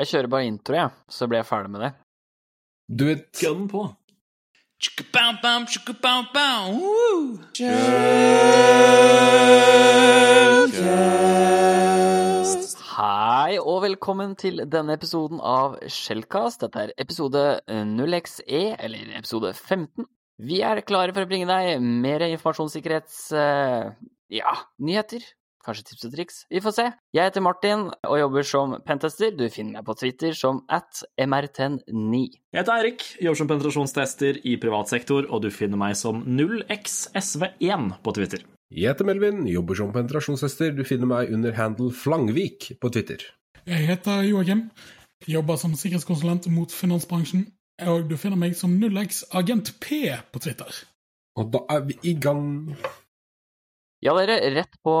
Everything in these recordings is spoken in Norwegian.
Jeg kjører bare intro, jeg, så blir jeg ferdig med det. Du vet Gun på. Hei og velkommen til denne episoden av Shellcast. Dette er episode 0xe, eller episode 15. Vi er klare for å bringe deg mer informasjonssikkerhets... eh, ja, nyheter. Kanskje tips og triks. Vi får se. Jeg heter Martin og jobber som pentester. Du finner meg på Twitter som at mrten9. Jeg heter Eirik, jobber som penetrasjonstester i privat sektor, og du finner meg som 0xsv1 på Twitter. Jeg heter Melvin, jobber som penetrasjonstester. Du finner meg under handle Flangvik på Twitter. Jeg heter Joakim, jobber som sikkerhetskonsulent mot finansbransjen, og du finner meg som 0x Agent P på Twitter. Og da er vi i gang. Ja, dere, rett på,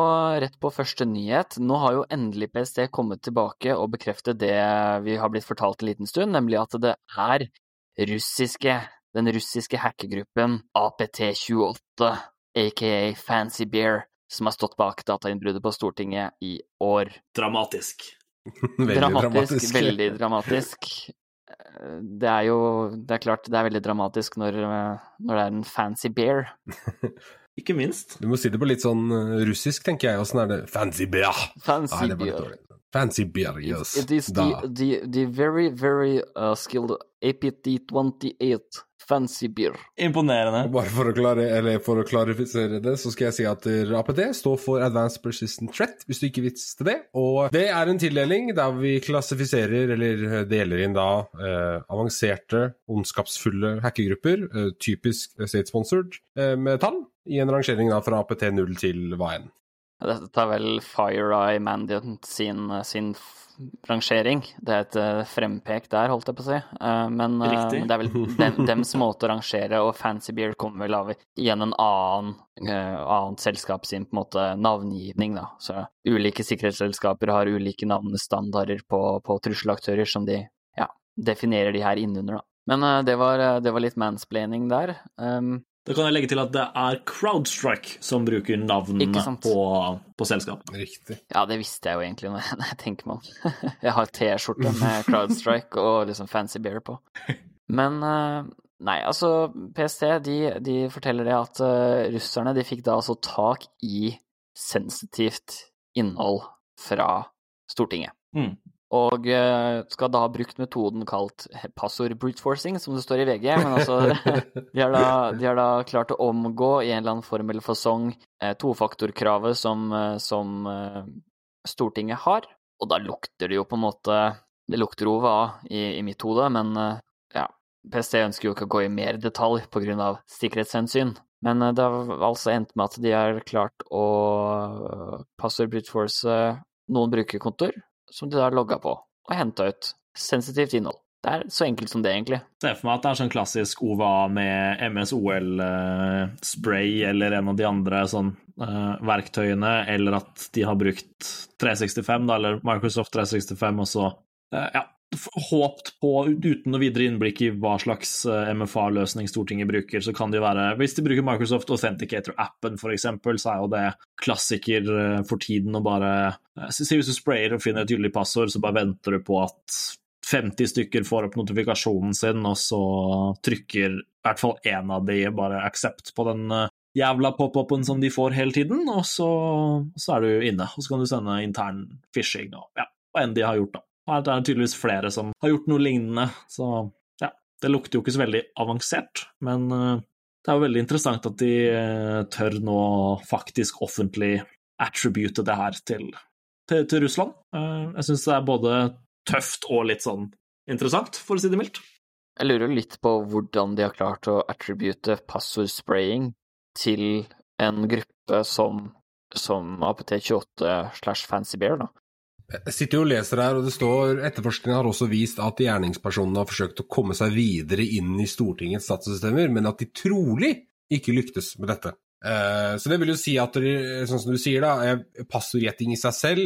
rett på første nyhet. Nå har jo endelig PST kommet tilbake og bekreftet det vi har blitt fortalt en liten stund, nemlig at det er russiske, den russiske hackergruppen APT28, aka Fancy Bear, som har stått bak datainnbruddet på Stortinget i år. Dramatisk. Veldig dramatisk. Veldig dramatisk. Eh, Det er jo Det er klart det er veldig dramatisk når, eh, når det er en fancy bear. Ikke minst. Du må si det på litt sånn eh, russisk, tenker jeg. Åssen er det? Fancy bra Fancy Nei, Fancy beer, yes. It is Da. the, the, the very, very uh, skilled APT28 fancy beer. Imponerende. Og Bare for å, klare, eller for å klarifisere det, så skal jeg si at APT står for Advanced Persistent Threat, hvis du ikke visste det. Og det er en tildeling der vi klassifiserer, eller deler inn da, eh, avanserte, ondskapsfulle hackergrupper, eh, typisk state-sponsored, eh, med tall, i en rangering da fra APT 0 til hva enn. Dette er vel FireEye Mandiant sin, sin rangering. Det er et eh, frempek der, holdt jeg på å si. Eh, Men eh, Riktig. det er vel dem, dems måte å rangere, og Fancy Beer kommer vel av igjen en annen, eh, annet selskap sin på en måte navngivning, da. Så ulike sikkerhetsselskaper har ulike navnestandarder på, på trusselaktører som de ja, definerer de her innunder, da. Men eh, det, var, eh, det var litt mansplaining der. Da kan jeg legge til at det er CrowdStrike som bruker navnene på, på selskapet. Riktig. Ja, det visste jeg jo egentlig når jeg, når jeg tenker meg om. Jeg har T-skjorte med Crowdstrike og liksom Fancy Bear på. Men eh, nei, altså PST de, de forteller det at eh, russerne de fikk da altså tak i sensitivt innhold fra Stortinget. Mm. Og eh, skal da ha brukt metoden kalt passord brute forcing, som det står i VG. Men altså, de har, da, de har da klart å omgå i en eller annen form eller fasong eh, tofaktorkravet som, eh, som Stortinget har. Og da lukter det jo på en måte Det lukter OVA i, i mitt hode, men ja. PST ønsker jo ikke å gå i mer detalj pga. sikkerhetshensyn. Men det har altså endt med at de har klart å passord brute force noen brukerkontoer som de da logga på og henta ut sensitivt innhold. Det er så enkelt som det, egentlig. Ser for meg at det er sånn klassisk OVA med MSOL-spray eller en av de andre sånn uh, verktøyene, eller at de har brukt 365, da, eller Microsoft 365, og så uh, ja, håpt på, uten noe videre innblikk i hva slags eh, MFA-løsning Stortinget bruker, så kan det jo være Hvis de bruker Microsoft Authenticator-appen, eksempel, så er jo det klassiker eh, for tiden å bare eh, Si hvis du sprayer og finner et gyldig passord, så bare venter du på at 50 stykker får opp notifikasjonen sin, og så trykker i hvert fall én av de bare accept på den jævla pop-upen som de får hele tiden, og så, så er du inne. Og så kan du sende intern phishing og ja, hva enn de har gjort, da. Her er det tydeligvis flere som har gjort noe lignende, så ja, det lukter jo ikke så veldig avansert, men eh, det er jo veldig interessant at de eh, tør nå faktisk offentlig attribute det her til, til, til Russland. Eh, Jeg syns det er både tøft og litt sånn interessant, for å si det mildt. Jeg lurer litt på hvordan de har klart å attribute passordspraying til en gruppe som, som APT28 slash Fancy Bear, da. Jeg sitter jo og leser her, og det står etterforskningen har også vist at gjerningspersonene har forsøkt å komme seg videre inn i Stortingets statssystemer, men at de trolig ikke lyktes med dette. Eh, Så det vil jo si at, sånn som du sier da, eh, passordgjetting i seg selv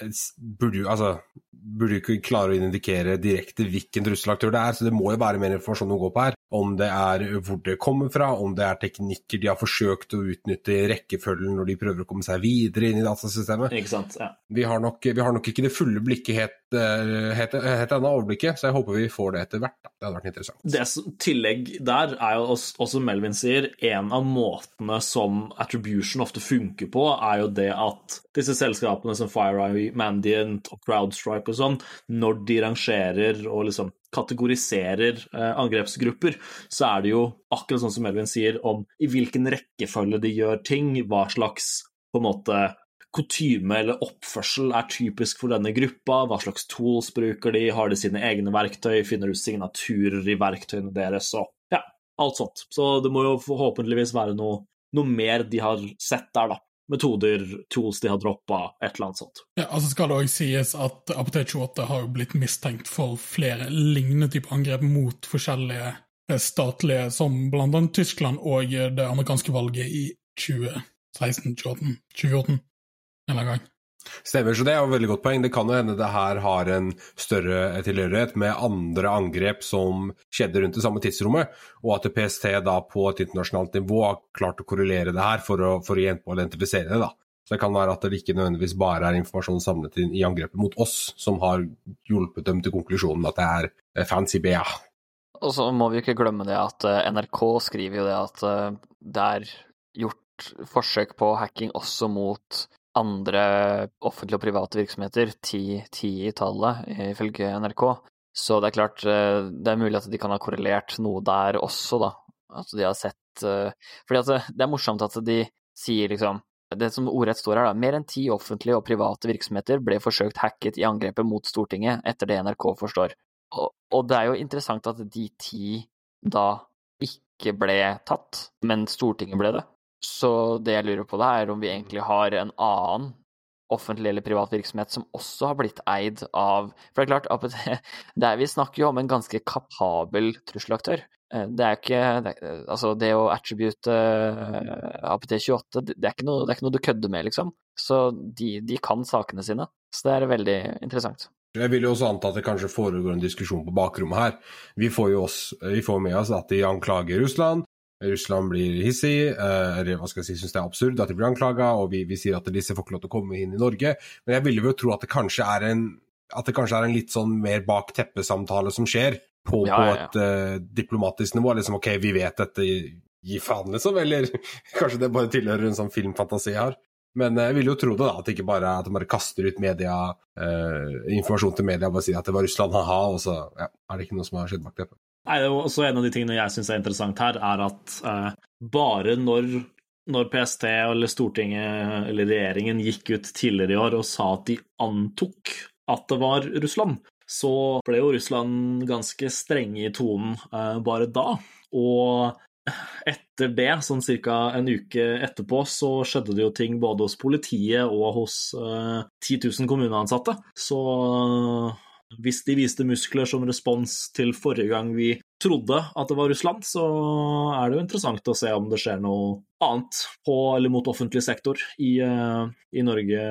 eh, burde jo, altså, burde ikke klare å indikere direkte hvilken trusselaktør det er, så det må jo være mer informasjon å gå på her. Om det er hvor det kommer fra, om det er teknikker de har forsøkt å utnytte i rekkefølgen når de prøver å komme seg videre inn i datasystemet. Ikke sant? Ja. Vi har nok, vi har nok ikke det fulle blikket helt, eh, helt, helt ennå, overblikket, så jeg håper vi får det etter hvert. Da. Det hadde vært interessant. Det som, tillegg der er jo også, Melvin sier, en av måtene som attribution ofte funker på, er jo det at disse selskapene som FireEye, Mandiant og CrowdStrike og sånn, når de rangerer og liksom kategoriserer eh, angrepsgrupper, så er det jo akkurat sånn som Melvin sier, om i hvilken rekkefølge de gjør ting, hva slags på en måte kutyme eller oppførsel er typisk for denne gruppa, hva slags tools bruker de, har de sine egne verktøy, finner du signaturer i verktøyene deres, og ja, alt sånt. Så det må jo forhåpentligvis være noe, noe mer de har sett der, da. Metoder, tools de har droppa, et eller annet sånt. Ja, altså skal det òg sies at APT28 har jo blitt mistenkt for flere lignende typer angrep mot forskjellige eh, statlige, som blant annet Tyskland og det amerikanske valget i 2016, 2018, 2014 en eller annen gang. Stemmer, så det er jo et veldig godt poeng. Det kan jo hende det her har en større tilhørighet med andre angrep som skjedde rundt det samme tidsrommet, og at PST da på et internasjonalt nivå har klart å korrelere det her for å, for å identifisere det. da. Så det kan være at det ikke nødvendigvis bare er informasjon samlet inn i angrepet mot oss som har hjulpet dem til konklusjonen at det er eh, fancy BA. Og så må vi ikke glemme det at eh, NRK skriver jo det at eh, det er gjort forsøk på hacking også mot andre offentlige og private virksomheter, ti, i tallet, ifølge NRK. Så det er klart, eh, det er mulig at de kan ha korrelert noe der også, da. At de har sett eh, Fordi at det er morsomt at de sier liksom det som ordrett står her, da. Mer enn ti offentlige og private virksomheter ble forsøkt hacket i angrepet mot Stortinget, etter det NRK forstår. Og, og det er jo interessant at de ti da ikke ble tatt, men Stortinget ble det. Så det jeg lurer på da, er om vi egentlig har en annen offentlig eller privat virksomhet som også har blitt eid av For det er klart, APT det er, Vi snakker jo om en ganske kapabel trusselaktør. Eh, det er ikke det, Altså, det å attribute eh, APT28, det er, ikke noe, det er ikke noe du kødder med, liksom. Så de, de kan sakene sine. Så det er veldig interessant. Jeg vil jo også anta at det kanskje foregår en diskusjon på bakrommet her. Vi får jo oss, vi får med oss at de anklager Russland, Russland blir hissig, eh, eller hva skal jeg si, syns det er absurd at de blir anklaga, og vi, vi, sier at disse får ikke lov til å komme inn i Norge. Men jeg ville jo tro at det kanskje er en, at det kanskje er en litt sånn mer bak teppet-samtale som skjer, på, ja, ja, ja. på et uh, diplomatisk nivå. Liksom OK, vi vet dette, gi faen, liksom. Eller kanskje det bare tilhører en sånn filmfantasi jeg har. Men jeg vil jo tro det, da, at det ikke bare at de bare kaster ut media, uh, informasjon til media og bare sier at det var Russland, ha-ha, og så ja, er det ikke noe som har skjedd bak teppet. Nei, det er også En av de tingene jeg syns er interessant her, er at eh, bare når, når, PST eller Stortinget eller regjeringen gikk ut tidligere i år og sa at de antok at det var Russland, så ble jo Russland ganske strenge i tonen eh, bare da. Og etter det, sånn ca. en uke etterpå, så skjedde det jo ting både hos politiet og hos eh, 10 000 kommuneansatte. Så hvis de viste muskler som respons til forrige gang vi trodde at det var Russland, så er det jo interessant å se om det skjer noe annet på eller mot offentlig sektor i, uh, i Norge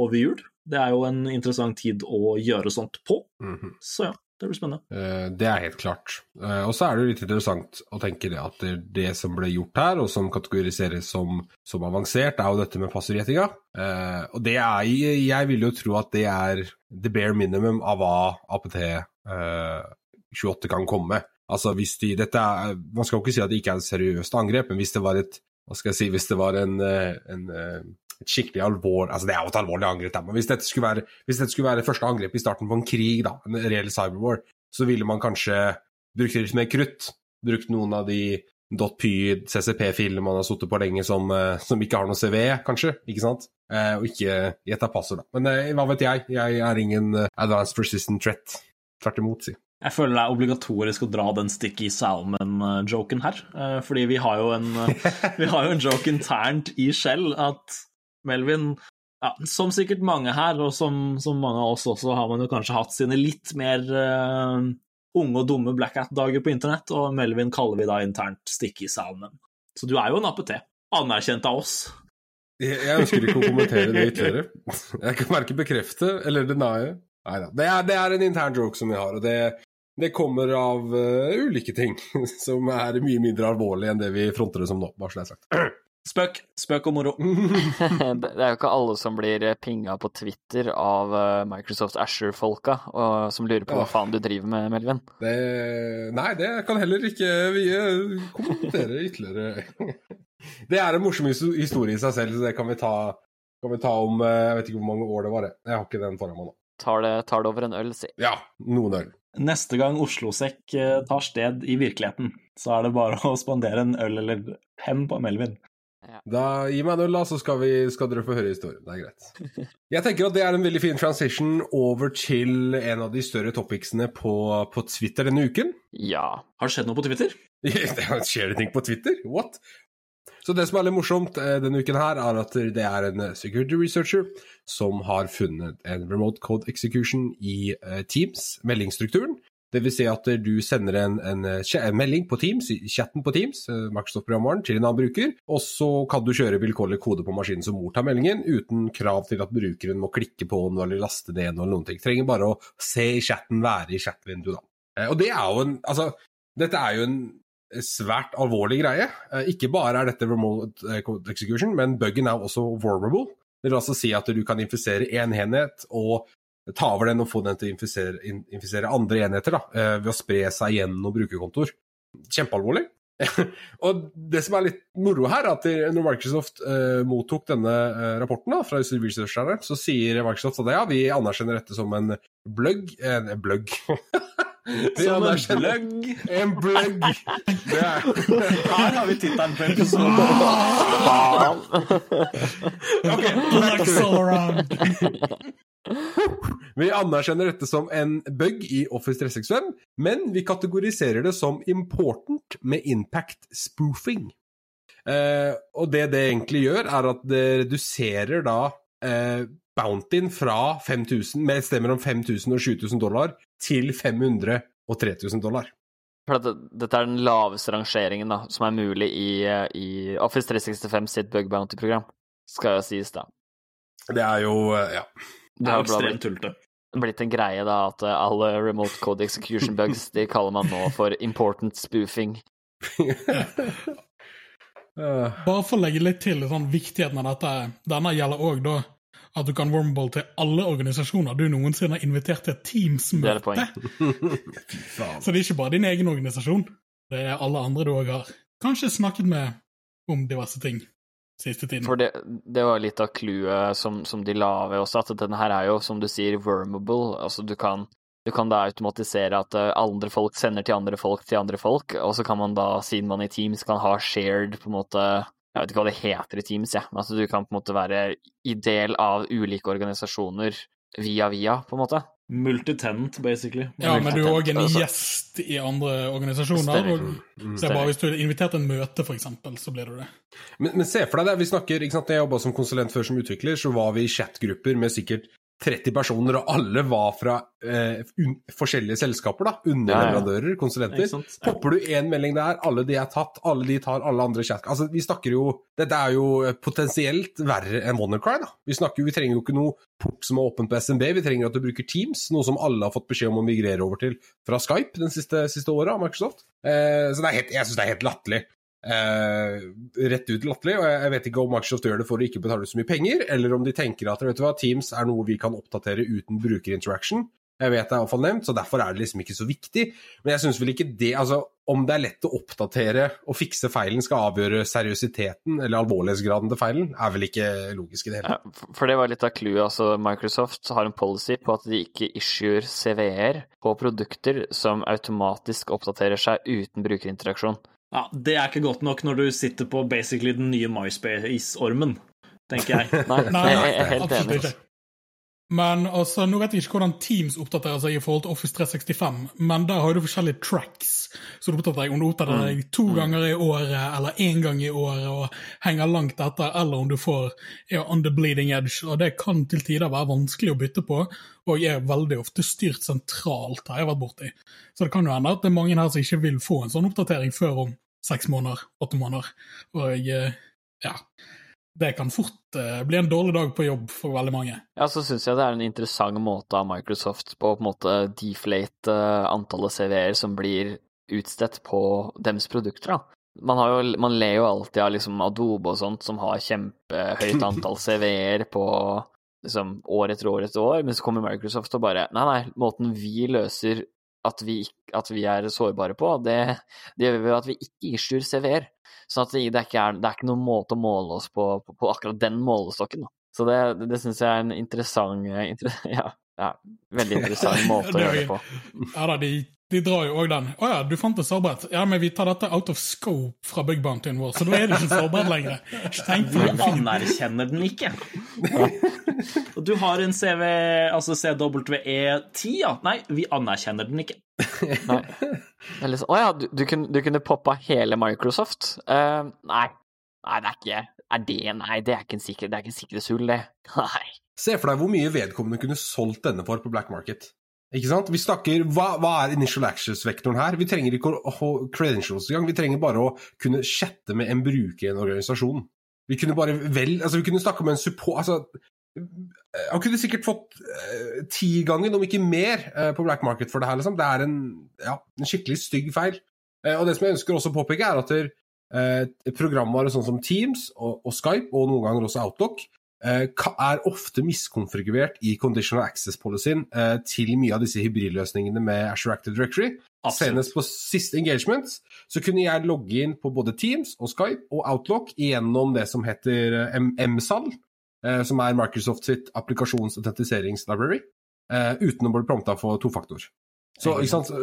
over jul. Det er jo en interessant tid å gjøre sånt på. Mm -hmm. Så ja, det blir spennende. Uh, det er helt klart. Uh, og så er det jo litt interessant å tenke det at det, som ble gjort her, og som kategoriseres som, som avansert, er jo dette med passordgjettinga. Uh, og det er Jeg vil jo tro at det er the bare minimum av hva APT 28 kan komme. Altså hvis de dette er, Man skal jo ikke si at det ikke er et seriøst angrep, men hvis det var et hva skal jeg si, hvis det var en, en et skikkelig alvorlig altså Det er jo et alvorlig angrep, men hvis dette skulle være, hvis dette skulle være første angrep i starten på en krig, da, en reell cyberwar, så ville man kanskje brukt litt mer krutt. Brukt noen av de .py, CCP-filene man har sittet på lenge som, eh, som, ikke har noe CV, kanskje. ikke sant? Eh, og ikke gjetta passord, da. Men eh, hva vet jeg? Jeg er ingen uh, advanced persistent threat. Tvert imot, si. Jeg føler det er obligatorisk å dra den Sticky Salmon-joken her. Uh, fordi vi har jo en, vi har jo en joke internt i Shell at Melvin ja, Som sikkert mange her, og som, som, mange av oss også, har man jo kanskje hatt sine litt mer uh, unge og dumme Black Hat-dager på internett, og Melvin kaller vi da internt Sticky Salmon. Så du er jo en APT. Anerkjent av oss. Jeg, jeg ønsker ikke å kommentere det ytterligere. Jeg kan verken bekrefte eller denie Neida. Det, er, det er en intern joke som vi har, og det, det kommer av uh, ulike ting som er mye mindre alvorlig enn det vi fronter det som nå, bare så det er sagt. Spøk. Spøk og moro. Det er jo ikke alle som blir pinga på Twitter av eh, Microsoft Asher-folka, og som lurer på hva faen du driver med, Melvin. Det, nei, det kan heller ikke vi eh, kommentere ytterligere. Det er en morsom historie i seg selv, så det kan vi ta, kan vi ta om eh, Jeg vet ikke hvor mange år det var. Jeg har ikke den foran meg nå. Tar det, tar det over en øl, si. Ja, noen øl. Neste gang Oslo-sekk tar sted i virkeligheten, så er det bare å spandere en øl eller penn på Melvin. Da Gi meg en øl, da, så skal, vi, skal dere få høre historien. Det er greit. Jeg tenker at det er en veldig fin transition over til en av de større topicsene på, på Twitter denne uken. Ja. Har det skjedd noe på Twitter? Det Skjer det ting på Twitter? What? Så det som er litt morsomt eh, denne uken her, er at det er en eh, security researcher som har funnet en remote code execution i eh, Teams, meldingsstrukturen. Det vil si at eh, du sender en, en, eh, en melding på Teams, chatten på Teams, eh, Microsoft-programvaren, til en annen bruker, og så kan du kjøre vilkårlig kode på maskinen som mottar meldingen, uten krav til at brukeren må klikke på noe eller laste ned noe eller noen ting. Trenger bare å se i chatten, være i chatvinduet, da. Og det er jo en Altså, dette er jo en svært alvorlig greie. Ikke bare er dette remote execution, men buggen er også vulnerable. Det vil altså si at du kan infisere én enhet og ta over den og få den til å infisere, infisere andre enheter da, eh, ved å spre seg gjennom brukerkontor. Kjempealvorlig. og det som er litt moro her, er at når Microsoft eh, mottok denne eh, rapporten da, fra researcherne, så sier Microsoft at ja, vi anerkjenner dette som en bløgg En bløgg. Vi Som en bløgg. En bløgg. Er Her har vi tittelen på episoden. Faen! Ok, Blacks all around. Vi anerkjenner dette som en bug i Office 365, men vi kategoriserer det som important med impact spoofing. Eh, og det det egentlig gjør, er at det reduserer da eh, bountyen fra 5000, med et sted mellom 5000 og 7000 dollar, til 500 og 3000 dollar. Dette er den laveste rangeringen da, som er mulig i, eh, i Office 365 sitt bug bounty-program, skal jo sies da. Det er jo eh, Ja. Det er har ekstremt blitt, tullete. blitt en greie da, at eh, alle remote code execution bugs, de kaller man nå for important spoofing. Eh, Bare for å legge litt til sånn viktigheten av dette, denne gjelder òg da at du kan warmball til alle organisasjoner du noensinne har invitert til et Det er det Teams-møte. Så det er ikke bare din egen organisasjon, det er alle andre du òg har kanskje snakket med om diverse ting siste tiden. For det, det var litt av clouet som, som de la ved også, at denne her er jo, som du sier, wormable. Altså du kan, du kan da automatisere at eh, andre folk sender til andre folk til andre folk, og så kan man da, siden man i Teams kan ha shared på en måte Jeg vet ikke hva det heter i Teams, jeg. men altså du kan på en måte være i del av ulike organisasjoner via via, på en måte. Multitenant, basically. Ja, men du er òg en Altså- gjest i andre organisasjoner. Og det er bare hvis du er invitert til en møte, eksempel, så blir du det. Men, men se for deg det, vi snakker, ikke sant, Når jeg jobba som konsulent før som utvikler, så var vi i chatgrupper med sikkert 30 personer, og alle var fra eh, forskjellige selskaper. da, Underleverandører, konsulenter. Popper du én melding der, alle de er tatt, alle de tar alle andre chat... Altså, vi snakker jo Dette er jo potensielt verre enn WannaCry, da. Vi snakker jo, vi trenger jo ikke noe port som er åpent på SMB, vi trenger at du bruker Teams, noe som alle har fått beskjed om å migrere over til fra Skype den siste, siste året av Microsoft. Eh, så det helt, jeg syns det er helt latterlig. Eh, rett ut latterlig, og jeg, vet ikke om Microsoft gjør det for å ikke betale så mye penger, eller om de tenker at vet du hva, Teams er noe vi kan oppdatere uten brukerinteraction. Jeg vet det er iallfall nevnt, så derfor er det liksom ikke så viktig. Men jeg syns vel ikke det Altså, om det er lett å oppdatere og fikse feilen skal avgjøre seriøsiteten eller alvorlighetsgraden til feilen, er vel ikke logisk i det hele tatt. Ja, for- det var litt av clouet. Altså, Microsoft har en policy på at de ikke issuer CVE-er på produkter som automatisk oppdaterer seg uten brukerinteraksjon. Ja, Det er ikke godt nok når du sitter på basically den nye MySpace-ormen, tenker jeg. Nei, Nei, jeg er helt enig. ikke. Men altså, Nå vet jeg ikke hvordan Teams oppdaterer seg i forhold til Office 365, men der har du forskjellige tracks. Så du oppdaterer deg om du oppdaterer deg to ganger i året eller én gang i året og henger langt etter, eller om du får er on the bleeding edge. og Det kan til tider være vanskelig å bytte på, og er veldig ofte styrt sentralt, har jeg vært borti. Så det kan jo hende at det er mange her som ikke vil få en sånn oppdatering før om seks måneder, åtte måneder. Og eh, ja, det kan fort uh, bli en dårlig dag på jobb for veldig mange. Ja, så syns jeg det er en interessant måte av Microsoft på å på en måte deflate uh, antallet CV-er som blir utstedt på deres produkter, da. Man, har jo, man ler jo alltid av liksom Adobe og sånt, som har kjempehøyt antall CV-er på liksom år etter år etter år, men så kommer Microsoft og bare Nei, nei, måten vi løser at vi, at vi er sårbare på, det, det gjør vi ved at vi ikke issuer CV-er. Sånn at det, det, ikke er, det er ikke noen måte å måle oss på, på, på akkurat den målestokken. Da. Så det, det syns jeg er en interessant inter, ja, ja, veldig interessant måte å gjøre det på. Ja da, de, de drar jo òg den. Å ja, du fant det sårbrett. Ja, men vi tar dette out of scope fra big bountyen vår, så da er det ikke sårbrett lenger. Vi anerkjenner den ikke. Og du har en CV, altså CWE10, ja. Nei, vi anerkjenner den ikke. Nei. Å ja, du, du, kunne, du kunne poppa hele Microsoft? Uh, nei. Nei, det er ikke Er det Nei, det er ikke en sikkerhet, det er ikke en sikkerhetshull, det. Nei. Se for deg hvor mye vedkommende kunne solgt denne for på black market. Ikke sant? Vi snakker, hva, hva er initial access-vektoren her? Vi trenger ikke å ha credentials engang, vi trenger bare å kunne chatte med en bruker i en organisasjon. Vi kunne bare vel, altså vi kunne snakke med en support altså, Han kunne sikkert fått uh, ti ganger, om ikke mer, uh, på black market for det her. Liksom. Det er en, ja, en skikkelig stygg feil. Uh, og det som jeg ønsker også å påpeke, er at der, eh, programvare sånn som Teams og, og Skype, og noen ganger også Outlook, eh, er ofte miskonfigurert i conditional access-policyen eh, til mye av disse hybridløsningene med Azure Active Directory. Senest på siste engagement så kunne jeg logge inn på både Teams og Skype og Outlook gjennom det som heter eh, MSAL, eh, som er Microsoft sitt applikasjonsautentiseringslibrary, eh, uten å bli prompta for tofaktor. Så?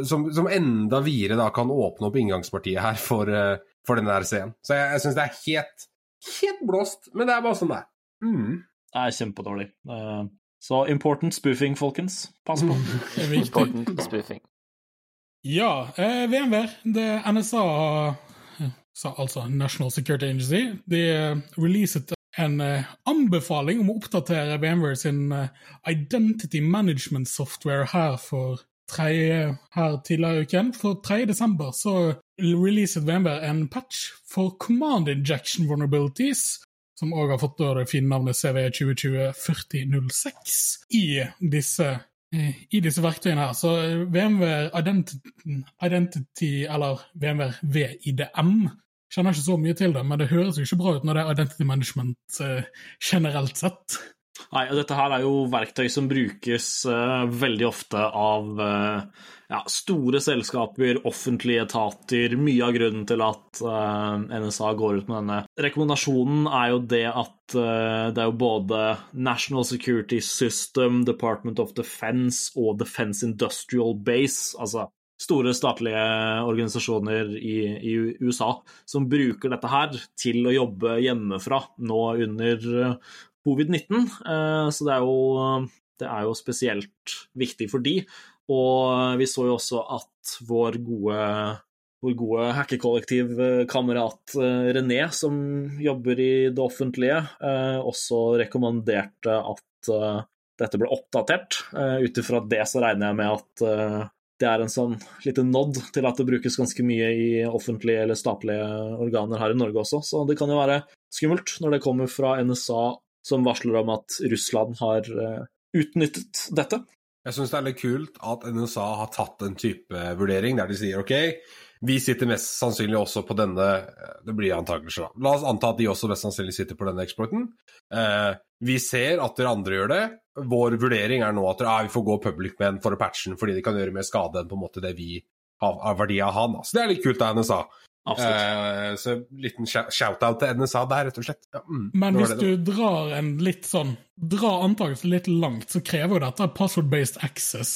Som, som enda videre da kan åpne opp inngangspartiet her for, eh, for denne RC-en. Så jeg, jeg syns det er helt, helt blåst, men det er bare sånn det er. Mm. Det er kjempedårlig. Eh, Så important spoofing, folkens. Pass på. Det er. Important spoofing. Ja, eh, VMware, det NSA, sa altså National Security Agency, de eh, releaset en eh, anbefaling om å oppdatere VMware sin eh, identity management software her for tre, her tidligere i uken. For 3. desember så releaset VMware en patch for command injection vulnerabilities, som òg har fått det fine navnet CV 2020-4006, i eh, i disse verktøyene her. Så eh, VMware Identity, Identity eller VMware VIDM kjenner ikke så mye til det, men det høres jo ikke bra ut når det er Identity Management eh, generelt sett. Nei, og dette her er jo verktøy som brukes eh, veldig ofte av eh, ja, store selskaper, offentlige etater. Mye av grunnen til at eh, NSA går ut med denne rekommendasjonen, er jo det at eh, det er jo både National Security System, Department of Defense og Defense Industrial Base, altså store statlige organisasjoner i, i USA, som bruker dette her til å jobbe hjemmefra nå under eh, covid-19. Eh, Så det er, jo, det er jo spesielt viktig for de. Og vi så jo også at vår gode, vår gode hackekollektivkamerat eh, René, som jobber i det offentlige, eh, også rekommanderte at eh, dette ble oppdatert. Ut ifra det så regner jeg med at det er en sånn liten nod til at det brukes ganske mye i offentlige eller statlige organer her i Norge også. Så det kan jo være skummelt når det kommer fra NSA som varsler om at Russland har utnyttet dette. Jeg syns det er litt kult at NSA har tatt en type vurdering der de sier ok, vi sitter mest sannsynlig også på denne Det blir antakelser, da. La oss anta at de også mest sannsynlig sitter på denne exploiten. Eh, vi ser at dere andre gjør det. Vår vurdering er nå at ah, vi får gå public med den for å patche den, fordi det kan gjøre mer skade enn på en måte det vi har av verdi av han. Så det er litt kult av NSA. Absolutt. Eh, så liten shout- shout-out til NSA der, rett og slett. Ja, mm, Men hvis du drar en litt sånn Drar antakelsen litt langt, så krever jo dette password-based access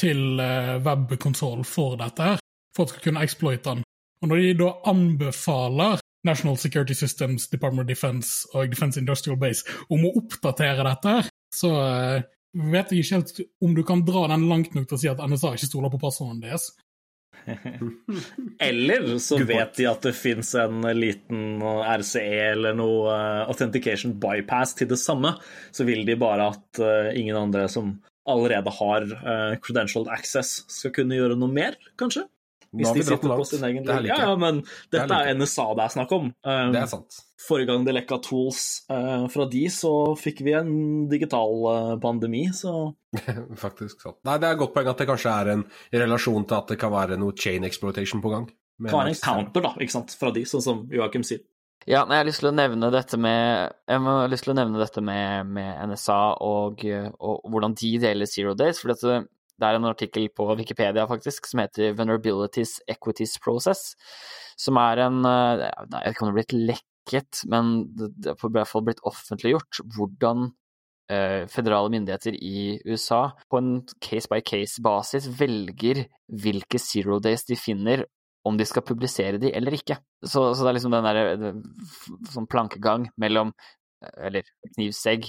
til uh, webkonsoll for dette her, for at du skal kunne exploite den. Og når de da anbefaler National Security Systems, Department of Defense og Defense Industrial Base om å oppdatere dette, her, så eh, vet jeg ikke helt om du kan dra den langt nok til å si at NSA ikke stoler på passordene deres. Eller så vet de at det fins en liten RCE eller noe eh, authentication bypass til det samme. Så vil de bare at eh, ingen andre som allerede har eh, credentialed access, skal kunne gjøre noe mer, kanskje? Hvis de sitter på sin egen Det linje. Ja, ja, men dette det er NSA det er snakk om. Um, Det er sant. Forrige gang det lekka tools uh, fra de, så fikk vi en digital uh, pandemi, så Faktisk sant. Nei, det er et godt poeng at det kanskje er en relasjon til at det kan være noe chain exploitation på gang. det kan være en counter, da, ikke sant, fra de, sånn som Joakim sier. Ja, men jeg har lyst til å nevne dette med Jeg har lyst til å nevne dette med, med NSA og, og hvordan de deler Zero Days. For dette, det er en artikkel på Wikipedia faktisk som heter 'Vulnerabilities Equities Process'. Som er en eh, nei, Jeg vet ikke blitt lekket, men det, har i hvert fall blitt offentliggjort hvordan føderale federale myndigheter i USA på en case-by-case-basis velger hvilke zero days de finner om de skal publisere de eller ikke. Så, så det er liksom den derre sånn plankegang mellom Eller knivsegg,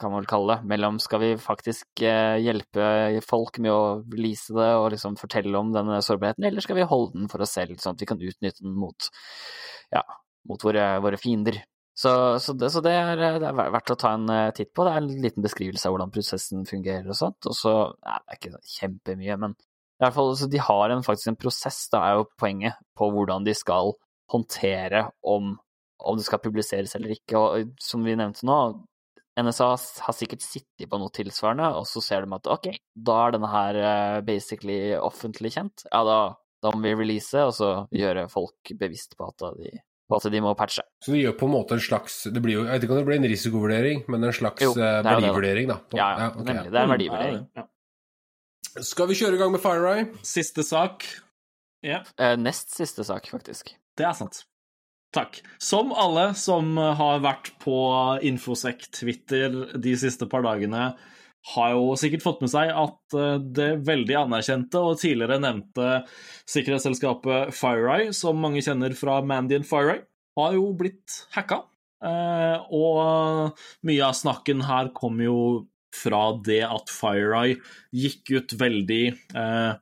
kan man vel kalle det. Mellom skal vi faktisk eh, hjelpe folk med å lease det og liksom fortelle om denne sårbarheten, eller skal vi holde den for oss selv, sånn at vi kan utnytte den mot, ja, mot våre, våre fiender. Så, så, det, så det, er, det er verdt å ta en eh, titt på. Det er en liten beskrivelse av hvordan prosessen fungerer og sånt. Og så ja, Det er ikke kjempemye, men i hvert fall, de har en, faktisk en prosess, da er jo poenget, på hvordan de skal håndtere om, om det skal publiseres eller ikke. Og som vi nevnte nå, NSA har sikkert sittet på noe tilsvarende, og så ser de at ok, da er denne her eh, basically offentlig kjent. Ja, da, da må vi release, og så gjøre folk bevisst på at de, på at de må patche. Så det gjør på en måte en slags det blir jo, Jeg vet ikke om det blir en risikovurdering, men en slags Jo, det eh, er jo det, da. verdivurdering, da. Ja, ja, okay. nemlig. Det er en verdivurdering. Ja, Ja. Skal vi kjøre i gang med FireEye? Siste sak. Ja. Eh, nest siste sak, faktisk. Det er sant. Takk. Som alle som har vært på Infosec-Twitter de siste par dagene, har jo sikkert fått med seg at eh, det veldig anerkjente og tidligere nevnte sikkerhetsselskapet FireEye, som mange kjenner fra Mandian FireEye, har jo blitt hacka. Eh, Og mye av snakken her kom jo fra det at FireEye gikk ut veldig eh,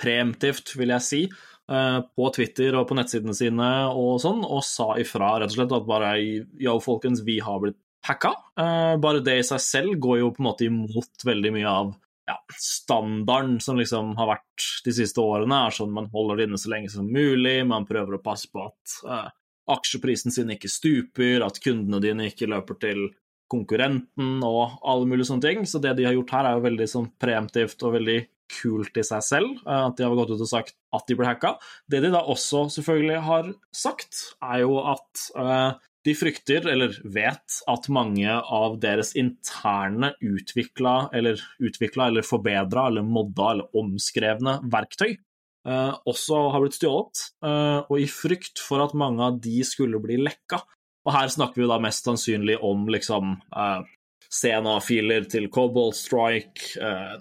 preemptivt, vil jeg si, eh, på Twitter og på nettsidene sine og sånn, og sa ifra rett og slett at bare yo, folkens, vi har blitt hacka. Eh, bare det i seg selv går jo på en måte imot veldig mye av ja, standarden som liksom har vært de siste årene, er sånn man holder det inne så lenge som mulig, man prøver å passe på at uh, aksjeprisen sin ikke stuper, at kundene dine ikke løper til konkurrenten og alle mulige sånne ting. Så det de har gjort her, er jo veldig sånn preemptivt og veldig kult i seg selv. eh, At de har gått ut og sagt at de ble hacka. Det de da også selvfølgelig har sagt, er jo at eh, de frykter, eller vet, at mange av deres interne utvikla eller utvikla eller forbedra eller modda eller omskrevne verktøy eh, også har blitt stjålet, eh, og i frykt for at mange av de skulle bli lekka. Og her snakker vi da mest sannsynlig om liksom eh, CNA-filer til Cobalt Strike, eh,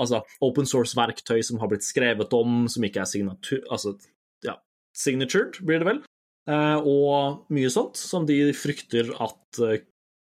altså open source-verktøy som har blitt skrevet om, som ikke er signatur... Altså, ja, signatured, blir det vel. Eh, og mye sånt som de frykter at eh,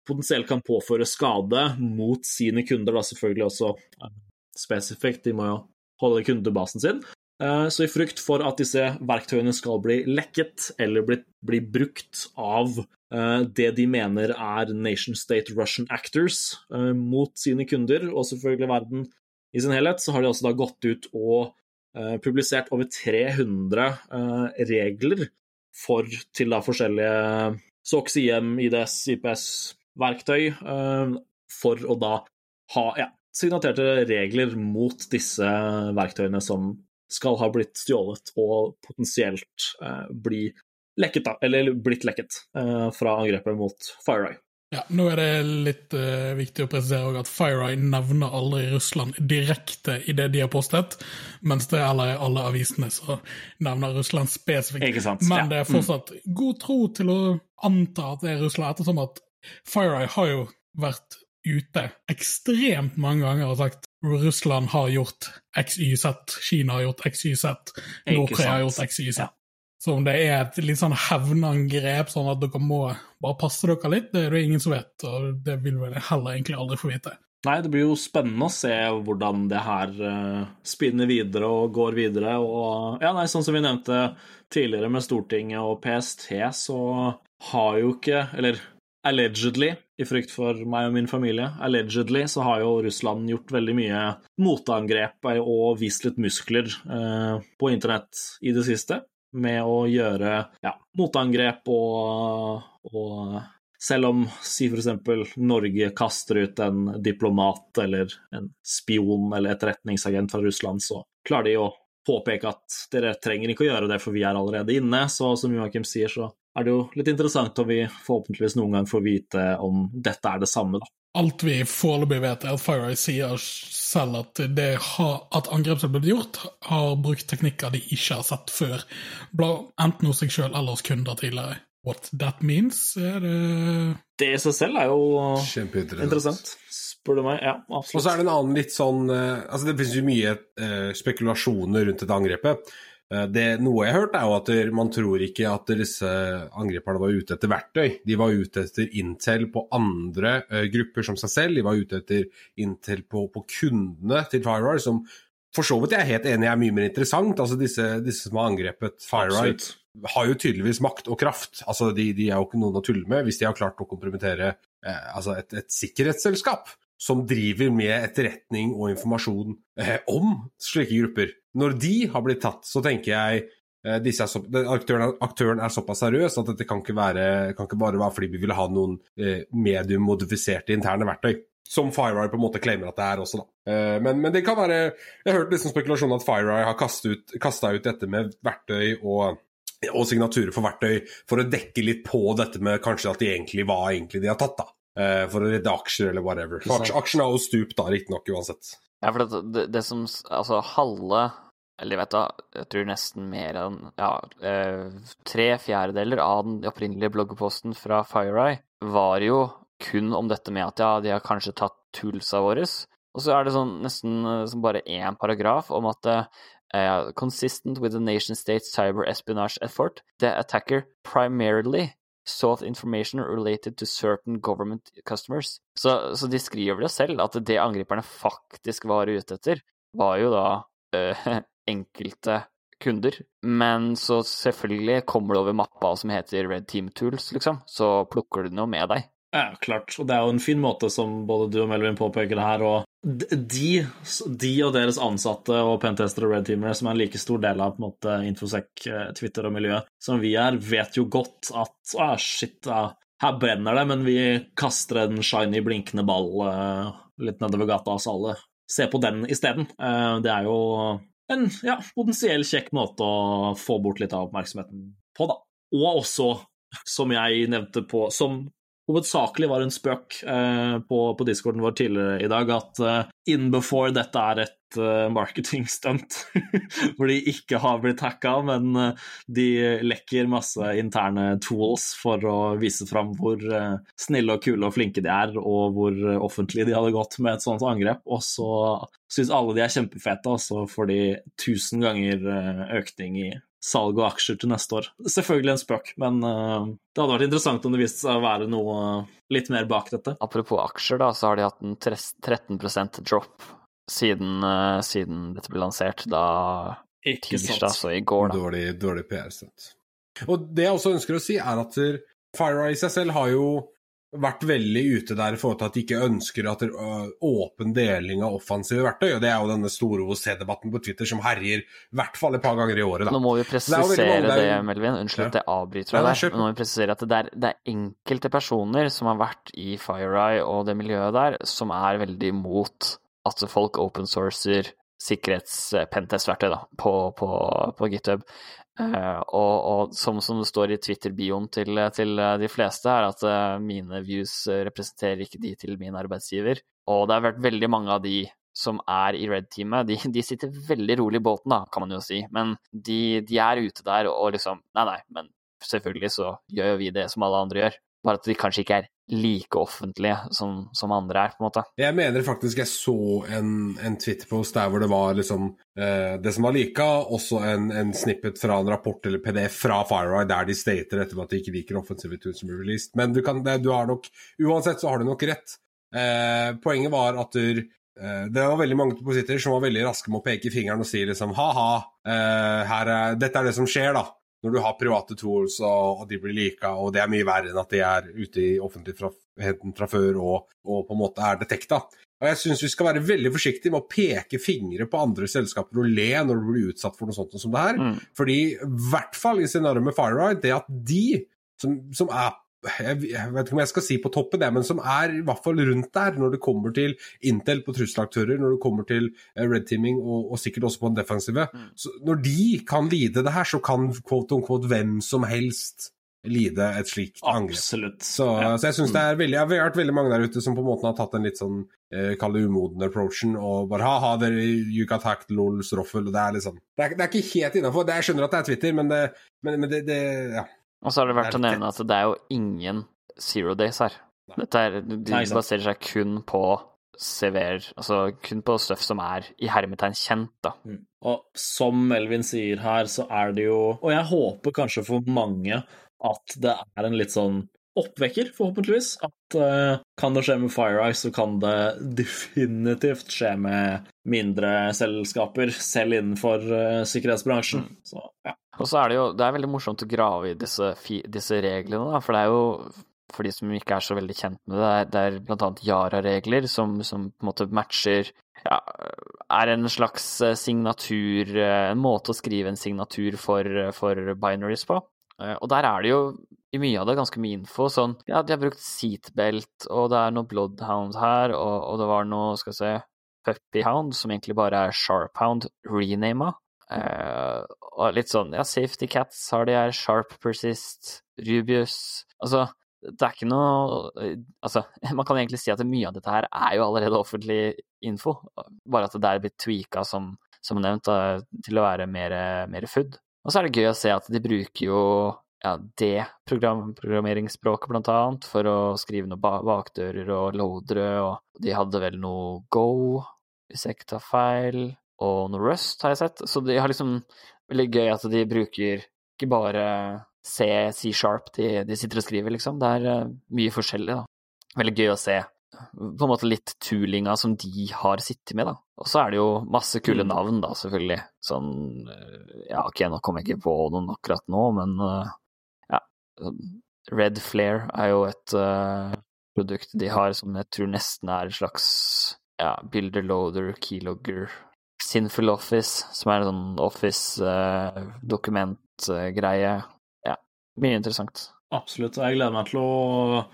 potensielt kan påføre skade mot sine kunder, da selvfølgelig også eh, spesifikt. De må jo holde kundebasen sin. Eh, Så i frykt for at disse verktøyene skal bli lekket eller bli, bli brukt av det de mener er nation state Russian actors eh, mot sine kunder, og selvfølgelig verden i sin helhet, så har de også da gått ut og eh, publisert over 300 eh, regler for til da forskjellige SOX, IM, IDS, IPS-verktøy, eh, for å da ha ja, signaterte regler mot disse verktøyene som skal ha blitt stjålet og potensielt eh, bli lekket, da, eller blitt lekket eh, fra angrepet mot FireEye. Ja, nå er det litt uh, viktig å presisere at FireEye nevner aldri Russland direkte i det de har postet, mens det er alle avisene som nevner Russland spesifikt. Men Ja. det er fortsatt god tro til å anta at det er Russland, ettersom at FireEye har jo vært ute ekstremt mange ganger og sagt Russland har gjort XYZ, Kina har gjort XYZ, Nord-Korea har gjort XYZ. Ja. Så om det er et litt sånn hevnangrep, sånn at dere må bare passe dere litt, det er det ingen som vet, og det vil vel heller egentlig aldri få vite. Nei, det blir jo spennende å se hvordan det her eh, spinner videre og går videre. Og ja, nei, sånn som vi nevnte tidligere med Stortinget og PST, så har jo ikke, eller allegedly, i frykt for meg og min familie. Allegedly så har jo Russland gjort veldig mye motangrep og vist litt muskler eh, på internett i det siste, med å gjøre ja, motangrep og, og selv om si f.eks. Norge kaster ut en diplomat eller en spion eller etterretningsagent fra Russland, så klarer de å påpeke at dere trenger ikke å gjøre det, for vi er allerede inne. Så som Joakim sier, så er det jo litt interessant om vi forhåpentligvis noen gang får vite om dette er det samme, da. Alt vi foreløpig vet, er at FireEye sier selv at, det har, at angrep som er blitt gjort, har brukt teknikker de ikke har sett før, enten hos seg sjøl eller hos kunder tidligere. What that means, er det Det i seg selv er jo interessant, spør du meg. Ja, absolutt. Og så er det en annen litt sånn eh, Altså, det finnes jo mye eh, spekulasjoner rundt dette angrepet. Eh, det, noe jeg har hørt, er jo at man tror ikke at disse angriperne var ute etter verktøy. De var ute etter intel på andre uh, grupper som seg selv. De var ute etter intel på, på kundene til FireEye, som for så vidt jeg er helt enig er mye mer interessant. Altså Disse, disse som har angrepet FireEye, har jo tydeligvis makt og kraft. Altså de, de er jo ikke noen å tulle med hvis de har klart å kompromittere eh, altså et, et sikkerhetsselskap som driver med etterretning og informasjon eh, om slike grupper. Når de har blitt tatt, så tenker jeg eh, disse er så, aktøren, aktøren er såpass seriøs at dette kan ikke, være, kan ikke bare være fordi vi vil ha noen eh, mediummodifiserte interne verktøy. Som FireEye på en måte claimer at det er også, da. Eh, men, men det kan være Jeg har hørt liksom spekulasjon at FireEye har kastet ut, ut dette med verktøy og og signaturer for verktøy for å dekke litt på dette med kanskje at de egentlig var egentlig de har tatt, da. Eh, for å redde aksjer eller whatever. Aksjene har jo stupt da, riktignok, uansett. Ja, for det, det, det som Altså, halve Eller vet du, jeg tror nesten mer enn Ja, eh, tre fjerdedeler av den opprinnelige bloggposten fra FireEye var jo kun om dette med at ja, de har kanskje tatt toolsa våre. Og så er det sånn nesten eh, som bare én paragraf om at Uh, consistent with the nation state cyber espionage effort, the attacker primarily sought information related to certain government customers. Så, så de skriver det selv, at det angriperne faktisk var ute etter, var jo da øh, enkelte kunder. Men så selvfølgelig kommer det over mappa som heter Red Team Tools, liksom, så plukker du noe med deg. Ja, klart. Og det er jo en fin måte, som både du og Melvin påpeker her, og de, de og deres ansatte og pentester og red teamere, som er en like stor del av på en måte Infosec, eh, Twitter og miljøet som vi er, vet jo godt at ah, shit, ja, her brenner det, men vi kaster en shiny, blinkende ball uh, litt nedover gata hos alle. Se på den isteden. Uh, det er jo en ja, potensiell kjekk måte å få bort litt av oppmerksomheten på, da. Og også, som jeg nevnte på, som hovedsakelig var en spøk eh, på, på discorden vår tidligere i dag, at eh, in before dette er et marketingstunt marketing-stunt, hvor de ikke har blitt hacka, men eh, de lekker masse interne tools for å vise fram hvor eh, snille og kule og flinke de er, og hvor eh, offentlig de hadde gått med et sånt angrep, og så syns alle de er kjempefete, og så får de tusen ganger eh, økning i salg og aksjer til neste år. Selvfølgelig en spøk, men uh, det hadde vært interessant om det viste seg å være noe uh, litt mer bak dette. Apropos aksjer, da, så har de hatt en 13% drop siden, uh, siden dette ble lansert, da Ikke tirsdag, sant. så i går, da. Dårlig, dårlig PR-stunt. Og det jeg også ønsker å si, er at FireEye i seg selv har jo vært veldig ute der i forhold til at de ikke ønsker at det er åpen deling av offensive verktøy, og det er jo denne store OC-debatten på Twitter som herjer i hvert fall et par ganger i året, da. Nå må vi er presisere det, det, Melvin. Unnskyld at Ja. jeg avbryter deg Ja, nå må vi presisere at det er, det er enkelte personer som har vært i FireEye og det miljøet der, som er veldig imot at folk open sourcer sikkerhets-pentest-verktøy på, på, på GitHub. Eh, og, og som, som det står i Twitter-bioen til, til de fleste, er at uh, mine views eh, representerer ikke de til min arbeidsgiver. Og det har vært veldig mange av de som er i Red-teamet, de, de sitter veldig rolig i båten, da, kan man jo si. Men de, de er ute der og liksom Nei, nei, men selvfølgelig så gjør jo vi det som alle andre gjør. Bare at de kanskje ikke er like offentlige som, som andre er, på en måte. Jeg mener faktisk jeg så en, en Twitter-post der hvor det var liksom eh, det som var lika, også en, en snippet fra en rapport eller PDF fra FireEye der de stater etterpå at de ikke liker offensive tools som blir released. Men du, kan, du har nok Uansett så har du nok rett. Eh, poenget var at du, eh, det var veldig mange på som var veldig raske med å peke fingeren og si liksom ha-ha, eh, her er, dette er det som skjer, da. Når du har private tools og, de blir lika, og det er mye verre enn at de er ute i offentligheten fra før og, og på en måte er detekta. Og jeg syns vi skal være veldig forsiktige med å peke fingre på andre selskaper og le når du blir utsatt for noe sånt som det her. Mm. Fordi i hvert fall i scenarioet med FireEye, det at de som, som er jeg jeg vet ikke om jeg skal si på toppen, det, men som er i hvert fall rundt der når det kommer til Intel på trusselaktører, når det kommer til eh, red teaming og, og sikkert også på den defensive. Mm. Så når de kan lide det her, så kan quote on quote hvem som helst lide et slikt angrep. Så, Ja. så jeg synes det er veldig, jeg har vært veldig mange der ute som på en måte har tatt en litt sånn eh, Kall det umoden approachen og bare ha-ha, dere you got hacked, lol, stroffel, Det er liksom Det er, det er ikke helt innafor. Jeg skjønner at det er Twitter, men det, men, men det, det Ja. Og så er det verdt er å nevne at det er jo ingen zero days her. Dette er, de baserer seg kun på CV-er, altså kun på stuff som er i hermetegn kjent, da. Mm. Og som Melvin sier her, så er det jo Og jeg håper kanskje for mange at det er en litt sånn oppvekker, forhåpentligvis. At uh, kan det skje med FireEye, så kan det definitivt skje med mindre selskaper, selv innenfor uh, sikkerhetsbransjen. Så ja. Og så er det jo det er veldig morsomt å grave i disse, disse reglene, da, for det er jo for de som ikke er så veldig kjent med det, det er, blant annet Yara-regler som, som på en måte matcher ja, er en slags eh, signatur, eh, en måte å skrive en signatur for, eh, for binaries på. Og der er det jo i mye av det ganske mye info. Sånn, ja, de har brukt seatbelt, og det er noe bloodhound her, og, og det var noe, skal vi se, puppyhound, som egentlig bare er sharphound renama. Eh, og litt sånn, ja, safety cats har de her, sharp persist, rubius Altså, det er ikke noe Altså, man kan egentlig si at mye av dette her er jo allerede offentlig info, bare at det er blitt tweaka, som, som nevnt, da, til å være mer, mer food. Og så er det gøy å se at de bruker jo ja, det program programmeringsspråket, blant annet, for å skrive noen ba bakdører og loadere, og de hadde vel noe Go, hvis jeg ikke tar feil, og noe Rust, har jeg sett. Så de har liksom veldig gøy at de bruker ikke bare C, C-sharp de, de sitter og skriver, liksom. Det er eh, mye forskjellig, da. Veldig gøy å se på en måte litt toolinga som de har sittet med, da. Og så er det jo masse kule Mm. navn, da, selvfølgelig. Sånn eh, Ja, ok, nå kommer jeg ikke på noen akkurat nå, men eh, ja. Red Flare er jo et uh, produkt de har som jeg tror nesten er et slags ja, builder loader, keylogger. Sinful Office, som er en sånn Office-dokumentgreie. ja, mye interessant. Absolutt. Jeg gleder meg til å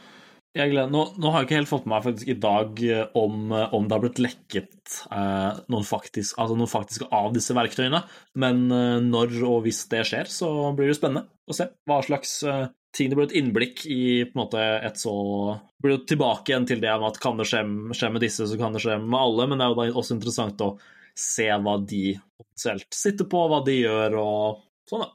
jeg gleder, nå, nå har jeg ikke helt fått med meg faktisk i dag eh, om, eh, om det har blitt lekket eh, noen, faktisk, altså noen faktiske av disse verktøyene, men eh, når og hvis det skjer, så blir det spennende å se hva slags eh, ting det blir et innblikk i på en måte et så blir det tilbake igjen til det med at kan det skje, skje med disse, så kan det skje med alle, men det er jo da også interessant å se hva de potensielt sitter på, hva de gjør og sånn, da.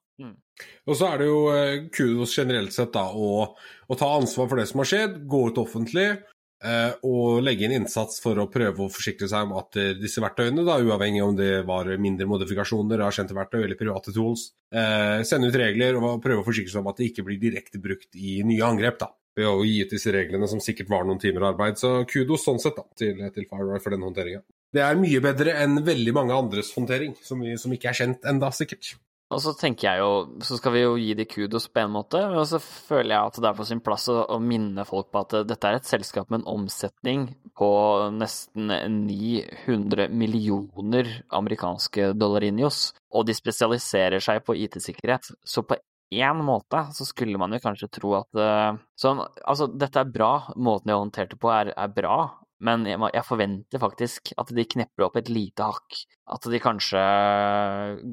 Og så er det jo eh, kudos generelt sett da, å, å ta ansvar for det som har skjedd, gå ut offentlig eh, og legge inn innsats for å prøve å forsikre seg om at eh, disse verktøyene, da, uavhengig om det var mindre modifikasjoner av kjente verktøy eller private tools, eh, sende ut regler og prøve å forsikre seg om at det ikke blir direkte brukt i nye angrep. da, ved å gi ut disse reglene som sikkert var noen timer arbeid. Så kudos sånn sett da, til, til FireEye for den håndteringa. Det er mye bedre enn veldig mange andres håndtering, som, vi, som ikke er kjent enda, sikkert. Og så tenker jeg jo, så skal vi jo gi de kudos på en måte, men så føler jeg at det er på sin plass å, minne folk på at dette er et selskap med en omsetning på nesten 900 millioner amerikanske dollarinhos, og de spesialiserer seg på IT-sikkerhet. Så på én måte så skulle man jo kanskje tro at eh, sånn, Altså, dette er bra, måten de har håndtert det på er, er bra, men jeg, jeg forventer faktisk at de knepper opp et lite hakk. At de kanskje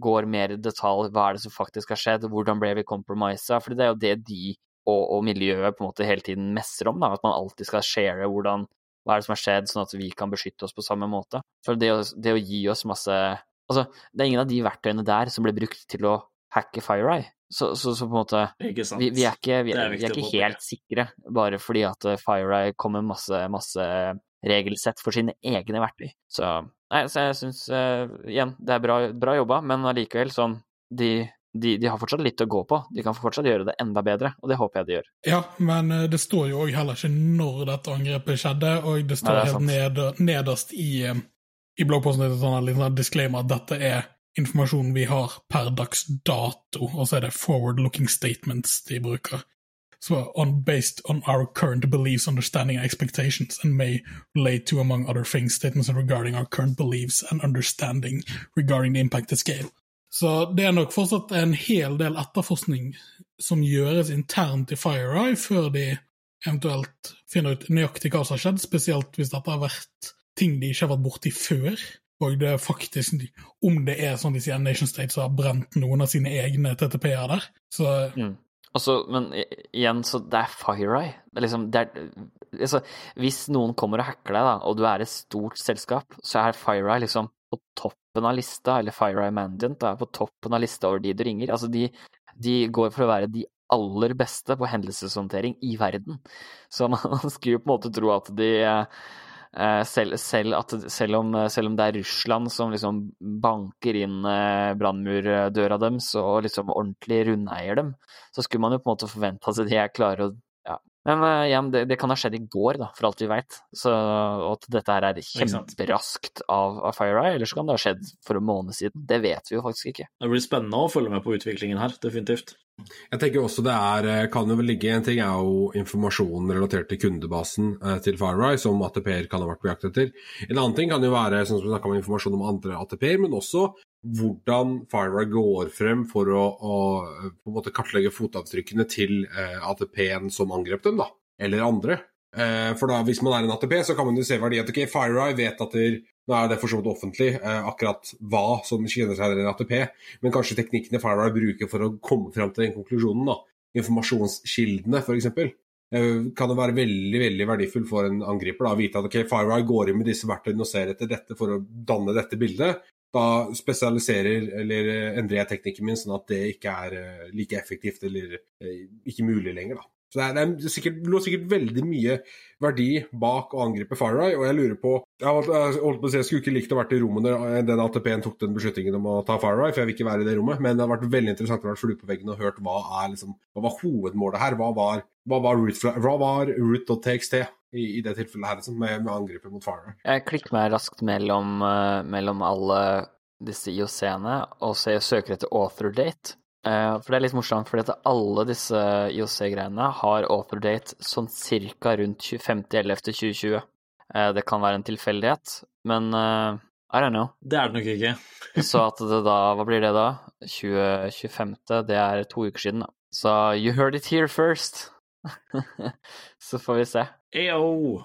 går mer i detalj. Hva er det som faktisk har skjedd? Hvordan ble vi compromisa? For det er jo det de og, og miljøet på en måte hele tiden messer om. Da. At man alltid skal share hvordan, hva er det som har skjedd, sånn at vi kan beskytte oss på samme måte. For det å, det å gi oss masse Altså, det er ingen av de verktøyene der som ble brukt til å hacke FireEye. Så, så, så på en måte vi, vi, er ikke, vi, er er, vi er ikke helt sikre, bare fordi at FireEye kom med masse, masse regelsett for sine egne verktøy. Så, nei, så jeg syns igjen, det er bra, bra jobba, men allikevel sånn de, de, de har fortsatt litt å gå på. De kan fortsatt gjøre det enda bedre, og det håper jeg de gjør. Ja, men eh, det står jo òg heller ikke når dette angrepet skjedde, og det står Nei, det helt ned, nederst i, eh, i bloggposten en sånn sånn disclaimer at dette er informasjonen vi har per dags dato, og så er det forward-looking statements de bruker. So on based on our current beliefs, understanding, and expectations, and may relate to, among other things, statements regarding our current beliefs and understanding regarding the impacted scale. Så det er nok fortsatt en hel del etterforskning som gjøres internt i FireEye før de eventuelt finner ut nøyaktig hva som har skjedd, spesielt hvis dette har vært ting de ikke har vært borti før. Og det er faktisk, om det er sånn de sier, Nation State som har brent noen av sine egne TTP-er der. Så Altså, men igjen, så det er FireEye. Det er liksom, det er, altså, hvis noen kommer og hacker deg, da, og du er et stort selskap, så er FireEye liksom på toppen av lista, eller FireEye Mandiant da, er på toppen av lista over de du ringer. Altså, de, de går for å være de aller beste på hendelseshåndtering i verden. Så man, man skulle jo på en måte tro at de eh, selv, selv, at, selv, om, selv om det er Russland som liksom banker inn eh, brannmurdøra deres og liksom ordentlig rundeier dem, så skulle man jo på en måte forvente at de er klare å. Men eh, igjen, det, det kan ha skjedd i går, da, for alt vi veit. Og at dette her er kjemperaskt av, av FireEye, eller så kan det ha skjedd for en måned siden. Det vet vi jo faktisk ikke. Det blir spennende å følge med på utviklingen her, definitivt. Jeg tenker også det er, eh, kan jo ligge En ting er jo informasjonen relatert til kundebasen eh, til FireEye, som ATP-er kan ha vært på jakt etter. En annen ting kan jo være sånn som vi snakka om informasjon om andre ATP-er, men også hvordan Fira går frem for å, å kartlegge fotavtrykkene til eh, ATP-en som angrep dem, da, eller andre. Eh, for da, hvis man er en ATP, så kan man jo se verdien. ok, Fira vet at der, nå er det for så vidt offentlig eh, akkurat hva som kjenner seg igjen en ATP, men kanskje teknikkene Fira bruker for å komme frem til den konklusjonen, da. Informasjonskildene, f.eks. Eh, kan det være veldig veldig verdifull for en angriper da, å vite at ok, Fireye går inn med disse verktøyene og ser etter dette for å danne dette bildet. Da spesialiserer eller eh, endrer jeg teknikken min sånn at det ikke er eh, like effektivt eller eh, ikke mulig lenger. da. Så det, er, det, er sikkert, lå sikkert veldig mye verdi bak å angripe FireEye, og jeg lurer på Jeg holdt, på å si jeg skulle ikke likt å vært i rommet når den ATP-en tok den beslutningen om å ta FireEye, for jeg vil ikke være i det rommet, men det har vært veldig interessant å være flue på veggen og hørt hva er liksom, hva var hovedmålet her. Hva var, hva var root.txt i, i det tilfellet her, liksom, med, med angrepet mot Farner. Jeg klikker meg raskt mellom, eh, mellom alle disse IOC-ene og så jeg søker etter author date. Eh, For det er litt morsomt, fordi at alle disse IOC-greiene har author date sånn cirka rundt 25.11.2020. Eh, Det kan være en tilfeldighet, men I don't know. Det er det nok ikke. Så at det da Hva blir det da? 20, 25. Det er to uker siden, da. Så you heard it here first. Så får vi se. Eyo.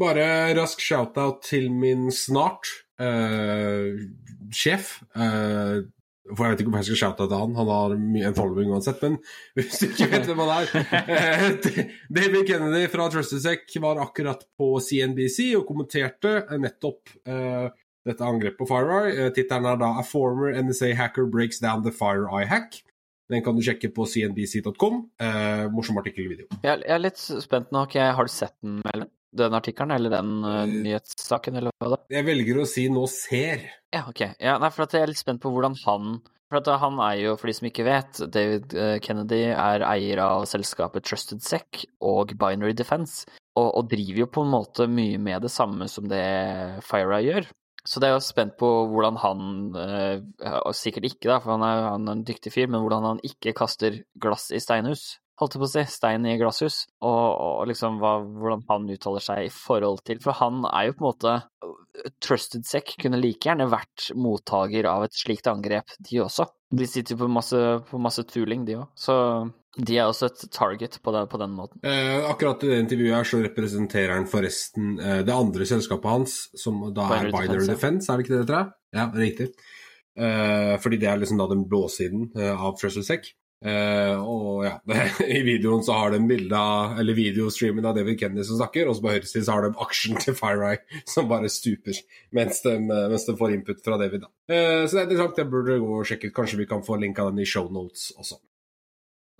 Bare rask shout-out til min snart uh, sjef. Uh, for Jeg vet ikke om jeg skal shoute til han, han har en following uansett. Men hvis du ikke vet hvem han er eh, David Kennedy fra TrustedSec var akkurat på CNBC og kommenterte nettopp uh, dette angrepet på FireEye. Uh, Tittelen er da 'A former NSA hacker breaks down the FireEye hack'. Den kan du sjekke på cnbc.com. Eh, morsom artikkel i video. Jeg, jeg er litt spent nå. Okay, Har du sett den? Den artikkelen, eller den uh, nyhetssaken, eller hva det? Jeg velger å si 'nå ser'. Ja, ok. Ja, nei, for at jeg er litt spent på hvordan han For at han er jo, for de som ikke vet, David eh, Kennedy er eier av selskapet Trusted Sec og Binary Defense, og, og driver jo på en måte mye med det samme som det Fira gjør. Så det er jo spent på hvordan han, eh, og sikkert ikke da, for han er, han er en dyktig fyr, men hvordan han ikke kaster glass i steinhus. Holdt jeg på å si, stein i glasshus, og, og liksom hva, hvordan han uttaler seg i forhold til For han er jo på en måte Trusted Sec kunne like gjerne vært mottaker av et slikt angrep, de også. De sitter jo på masse, på masse tooling, de òg. Så de er også et target på, det, på den måten. Eh, akkurat i det intervjuet her så representerer han forresten eh, det andre selskapet hans, som da er Binary Binary Defense. Defense, er det ikke det det heter? Ja, riktig. Eh, fordi det er liksom da den blåsiden eh, av TrustedSec. Eh, og ja, i videoen så har de bilde av, eller videostreamen av David Kennedy som snakker, og så på høyresiden så har de aksjen til FireEye som bare stuper mens de, mens de får input fra David. da. uh, så det er interessant, jeg burde gå og sjekke ut. Kanskje vi kan få linka den i shownotes også.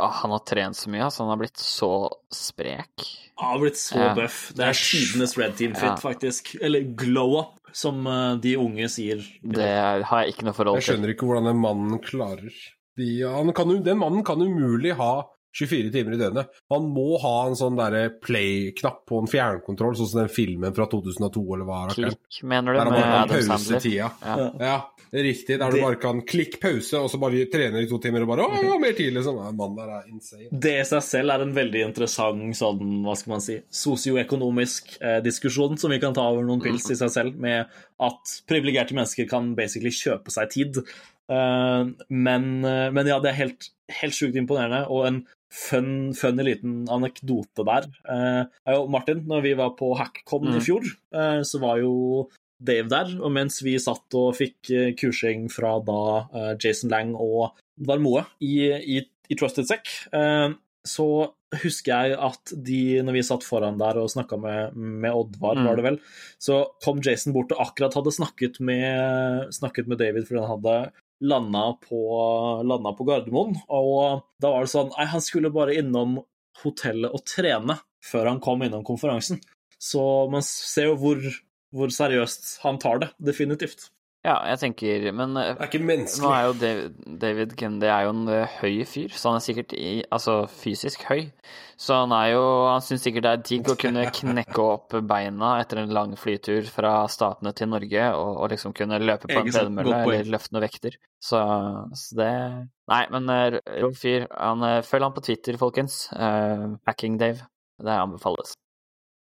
Ja, han har trent så mye, altså. Han har blitt så sprek. Han har blitt så Ja. buff. Det er tidenes red team-fit, Ja. faktisk. Eller glow up, som eh, de unge sier. Det har jeg ikke noe forhold til. Jeg skjønner ikke hvordan den mannen klarer de, han kan Den mannen kan umulig ha 24 timer i døgnet. Man må ha en sånn derre play-knapp på en fjernkontroll, sånn som den filmen fra 2002, eller hva er? Klikk, mener du, Der med Adam Sandler? tida. Ja. Ja, det er riktig. Der du Det- bare kan klikk pause, og så bare trener i to timer, og bare Å, mer tid, liksom. Ja, Mannen der er insane. Det i seg selv er en veldig interessant sånn, hva skal man si, sosioøkonomisk eh, diskusjon som vi kan ta over noen pils i seg selv, med at privilegerte mennesker kan basically kjøpe seg tid. Eh, men, eh, men ja, det er helt, helt sjukt imponerende, og en fun, funny liten anekdote der eh, er jo Martin, når vi var på HackCon i Mm. fjor, eh, så var jo Dave der, og mens vi satt og fikk eh, kursing fra da eh, Jason Lang og Varmoe i, i, i Trusted Sec, eh, så husker jeg at de, når vi satt foran der og snakka med, med Oddvar, Mm. var det vel, så kom Jason bort og akkurat hadde snakket med, snakket med David fordi han hadde landa på, landa på Gardermoen. Og da var det sånn Nei, han skulle bare innom hotellet og trene før han kom innom konferansen. Så man ser jo hvor, hvor seriøst han tar det. Definitivt. Ja, jeg tenker Men eh, Det er ikke nå er jo David, David Kennedy er jo en eh, høy fyr, så han er sikkert i, altså fysisk høy. Så han er jo Han syns sikkert det er digg å kunne knekke opp beina etter en lang flytur fra Statene til Norge, og, og liksom kunne løpe på en tredemølle eller løfte noen vekter. Så, så det Nei, men eh, rå fyr. Han, følg han på Twitter, folkens. Uh, Hacking Dave. Det anbefales.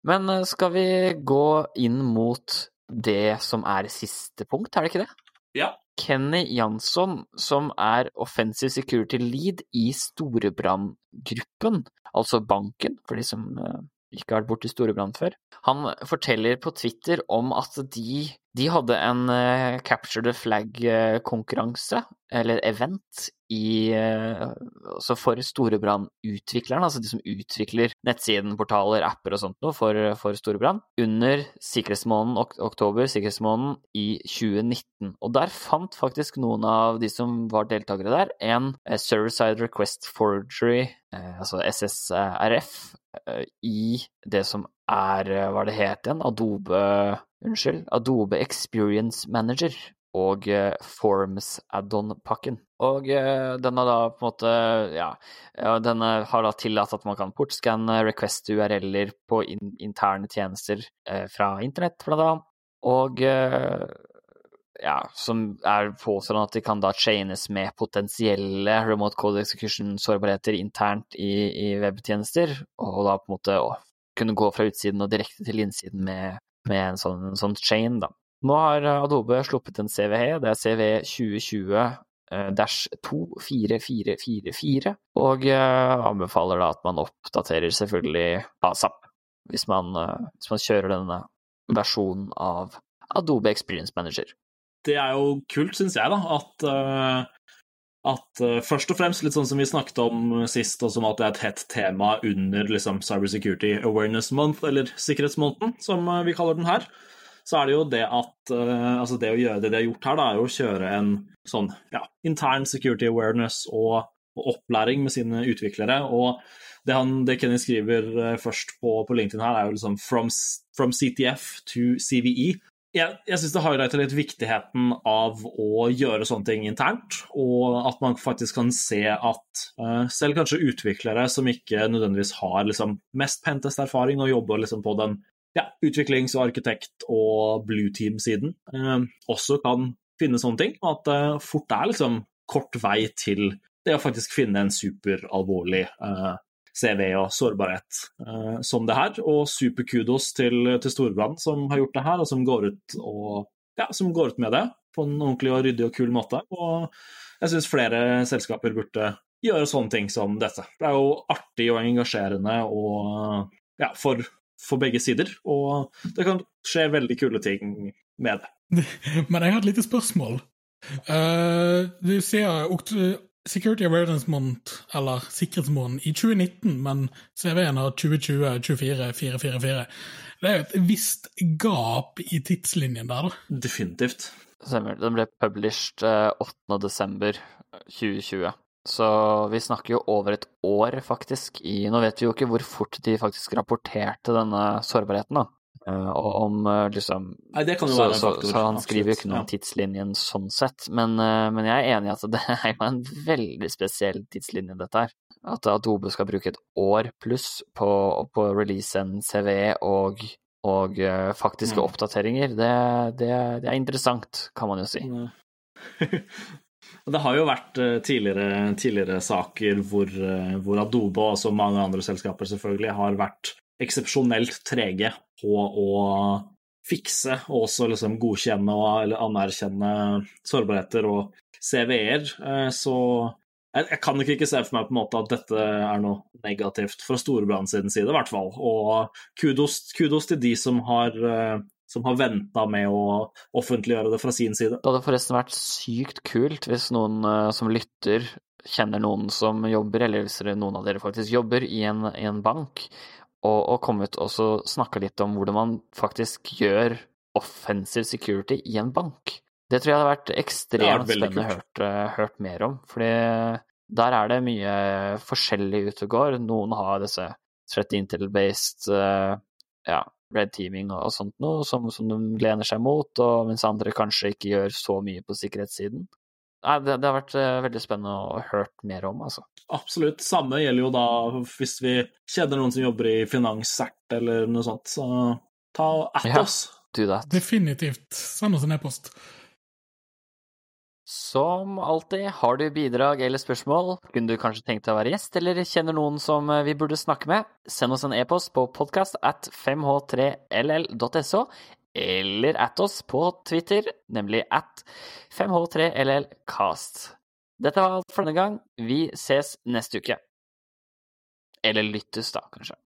Men skal vi gå inn mot det som er siste punkt, er det ikke det? Ja. Kenny Jansson, som er Offensive Security Lead i Storebrand-gruppen, altså banken, for de som eh, ikke har vært borti Storebrand før, han forteller på Twitter om at de, de hadde en uh, Capture the Flag-konkurranse, eller event, i, uh, for Storebrand-utviklerne, altså de som utvikler nettsiden, portaler, apper og sånt noe for, for Storebrand, under sikkerhetsmåneden ok oktober, sikkerhetsmåneden i 2019. Og der fant faktisk noen av de som var deltakere der, en uh, Server-Side Request Forgery, uh, altså SSRF, eh, i det som er, eh, hva det het igjen, Adobe, unnskyld, Adobe Experience Manager og eh, Forms add-on-pakken. Og eh, den har da på en måte, ja, den denne har da tillatt at man kan portskanne request-URL-er på in interne tjenester eh, fra internett, blant annet. Og eh, ja, som er påstått at de kan da chaines med potensielle remote code execution-sårbarheter internt i, i webtjenester, og da på en måte å kunne gå fra utsiden og direkte til innsiden med, med en, sånn, sånn chain, da. Nå har Adobe sluppet en CVE, det er CV 2020 eh, dash 24444, og eh, anbefaler da at man oppdaterer selvfølgelig ASAP, hvis man, eh, hvis man kjører denne versjonen av Adobe Experience Manager. Det er jo kult, syns jeg, da, at, eh, at uh, først og fremst, litt sånn som vi snakket om sist, og som at det er et hett tema under liksom, Cybersecurity Awareness Month, eller Sikkerhetsmåneden, som uh, vi kaller den her, så er det jo det at uh, Altså, det å gjøre det de har gjort her, da, er jo å kjøre en sånn ja, intern security awareness og, og opplæring med sine utviklere. og det, han, det Kenny skriver eh, først på, på LinkedIn her, er jo liksom from, from CTF to CVE. Jeg, jeg syns det highlighter litt viktigheten av å gjøre sånne ting internt, og at man faktisk kan se at uh, selv kanskje utviklere som ikke nødvendigvis har liksom, mest pentest-erfaring og jobber liksom, på den ja, utviklings- og arkitekt- og blue team-siden, uh, også kan finne sånne ting, og at det fort er liksom kort vei til det å faktisk finne en superalvorlig eh, CV og sårbarhet eh, som det her. Og superkudos til, til Storbrann som har gjort det her, og som går ut, og, ja, som går ut med det på en ordentlig og ryddig og kul måte. Og jeg syns flere selskaper burde gjøre sånne ting som dette. Det er jo artig og engasjerende og ja, for, for begge sider, og det kan skje veldig kule ting med det. Men jeg har et lite spørsmål. Uh, du sier Security Awareness Month, eller Sikkerhetsmåneden, i 2019, men CV-en har 2020-24-444. Det er jo et visst gap i tidslinjen der, da. Definitivt. Stemmer. Den ble published eh, 8. desember 2020. Så vi snakker jo over et år, faktisk. I, nå vet vi jo ikke hvor fort de faktisk rapporterte denne sårbarheten, da. Eh, om eh, liksom Nei, det kan jo så, være en faktor. så han skriver jo ikke noe om ja. tidslinjen sånn sett, men, eh, men jeg er enig i at det er jo en veldig spesiell tidslinje, dette her. At Adobe skal bruke et år pluss på, på å release en CV og, og faktiske Mm. oppdateringer, det, det, det er interessant, kan man jo si. Det har jo vært tidligere, tidligere saker hvor, hvor Adobe og også mange andre selskaper selvfølgelig har vært eksepsjonelt trege på å fikse og også liksom godkjenne og, eller anerkjenne sårbarheter og CV-er. Eh, Så jeg, jeg kan ikke se for meg på en måte at dette er noe negativt fra Storebrand sin side, i hvert fall. Og kudos, kudos til de som har, eh, som har venta med å offentliggjøre det fra sin side. Det hadde forresten vært sykt kult hvis noen eh, som lytter, kjenner noen som jobber, eller hvis noen av dere faktisk jobber i en, i en bank, og, og kommet og snakke snakka litt om hvordan man faktisk gjør offensive security i en bank. Det tror jeg hadde vært ekstremt spennende hørt, eh, hørt mer om, fordi der er det mye forskjellig ute og går. Noen har disse threat intel-based eh, ja, red teaming og sånt noe som, som de lener seg mot, og mens andre kanskje ikke gjør så mye på sikkerhetssiden. Nei, det, det har vært eh, veldig spennende å hørt mer om, altså. Absolutt. Samme gjelder jo da hvis vi kjenner noen som jobber i finanssert eller noe sånt, så ta at Ja. oss. Do that. Definitivt. Send oss en e-post. Som alltid, har du bidrag eller spørsmål, kunne du kanskje tenkt deg å være gjest, eller kjenner noen som eh, vi burde snakke med, send oss en e-post på podcast at 5h3ll.so, eller at oss på Twitter, nemlig at 5h3llcast. Dette var alt for denne gang. Vi ses neste uke. Eller lyttes, da, kanskje.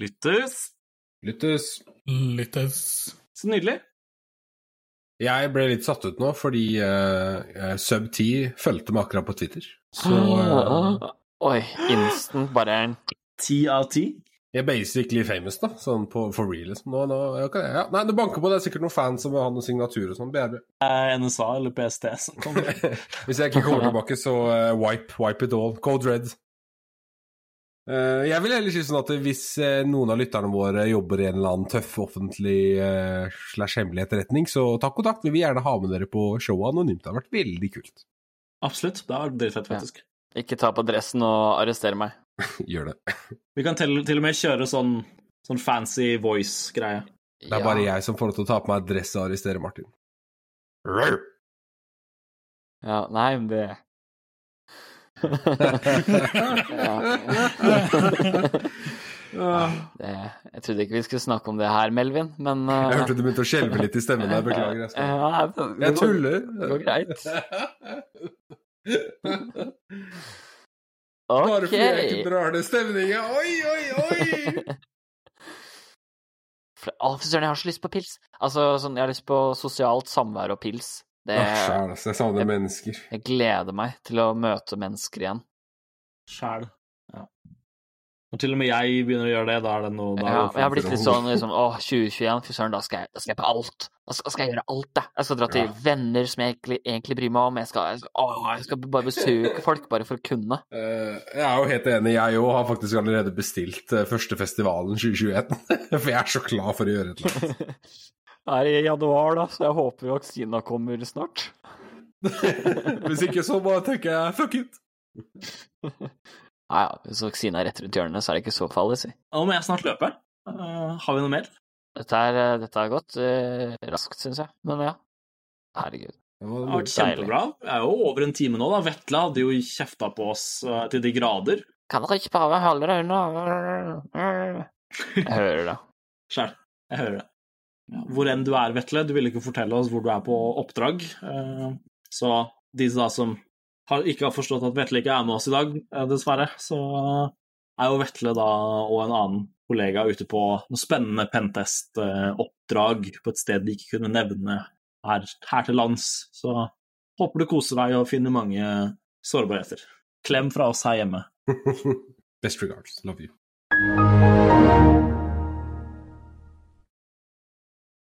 Lyttes. Lyttes. Lyttes. Så nydelig. Jeg ble litt satt ut nå fordi uh, Sub10 fulgte meg akkurat på Twitter. Så uh... Oi, instant bare en Ti av ti. Jeg er basically famous, da. Sånn på, for real. Liksom. Nå, nå, okay, ja. Nei, det banker på. Det er sikkert noen fans som vil ha noen signatur og sånn. BRB. NSA eller PST som kommer. Hvis jeg ikke kommer tilbake, så uh, wipe, wipe it all. Code red. Uh, jeg vil heller si sånn at hvis uh, noen av lytterne våre jobber i en eller annen tøff offentlig uh, slash hemmelig etterretning, så takk kontakt. Vi vil gjerne ha med dere på showet anonymt. Det har vært veldig kult. Absolutt. Det har vært dritfett, faktisk. Ikke ta på dressen og arrestere meg. Gjør det. Vi kan til, til og med kjøre sånn, sånn fancy voice-greie. Det er bare jeg som får lov til å ta på meg dress og arrestere Martin. Ja, nei, men det det, Jeg trodde ikke vi skulle snakke om det her, Melvin, men uh, Jeg hørte du begynte å skjelve litt i stemmen der. Beklager. Jeg, jeg tuller. det går greit. Bare fordi jeg ikke drar ned stemninga. Oi, oi, oi! Å, fy søren, jeg har så lyst på pils. Altså, sånn, jeg har lyst på sosialt samvær og pils. Det, Åh, Sjæl, altså. Jeg savner mennesker. jeg gleder meg til å møte mennesker igjen. Sjæl. Ja. Når til og med jeg begynner å gjøre det, da er det noe da Ja, jeg har blitt litt sånn liksom, åh, 2021, fy søren, da skal jeg, da skal jeg på alt. Da skal, skal jeg gjøre alt, jeg. Jeg skal dra til Ja. venner som jeg egentlig, egentlig bryr meg om. Jeg skal, jeg, skal, åh, jeg skal bare besøke folk, bare for å kunne. Uh, jeg er jo helt enig, jeg òg har faktisk allerede bestilt uh, første festivalen 2021. For jeg er så klar for å gjøre et eller annet. Det er i januar, da, så jeg håper vaksina kommer snart. Hvis ikke så bare tenker jeg fuck it. Nei, ja, hvis vaksinen er rett rundt hjørnet, så er det ikke så farlig, si. Nå må jeg snart løpe. Uh, har vi noe mer? Dette er, eh, dette er godt. Uh, raskt, syns jeg. Men ja. Herregud. Det har vært kjempebra. Det er jo over en time nå, da. Vetle hadde jo kjefta på oss uh, til de grader. Kan dere ikke bare holde deg unna? Jeg hører det. Sjæl. Jeg hører det. Ja, hvor enn du er, Vetle, du vil ikke fortelle oss hvor du er på oppdrag. Eh, Så de da som har, ikke har forstått at Vetle ikke er med oss i dag, eh, dessverre, så er jo Vetle da og en annen kollega ute på noe spennende Pentest-oppdrag på et sted de ikke kunne nevne her, her til lands. Så håper du koser deg og finner mange sårbarheter. Klem fra oss her hjemme. Best regards. Love you.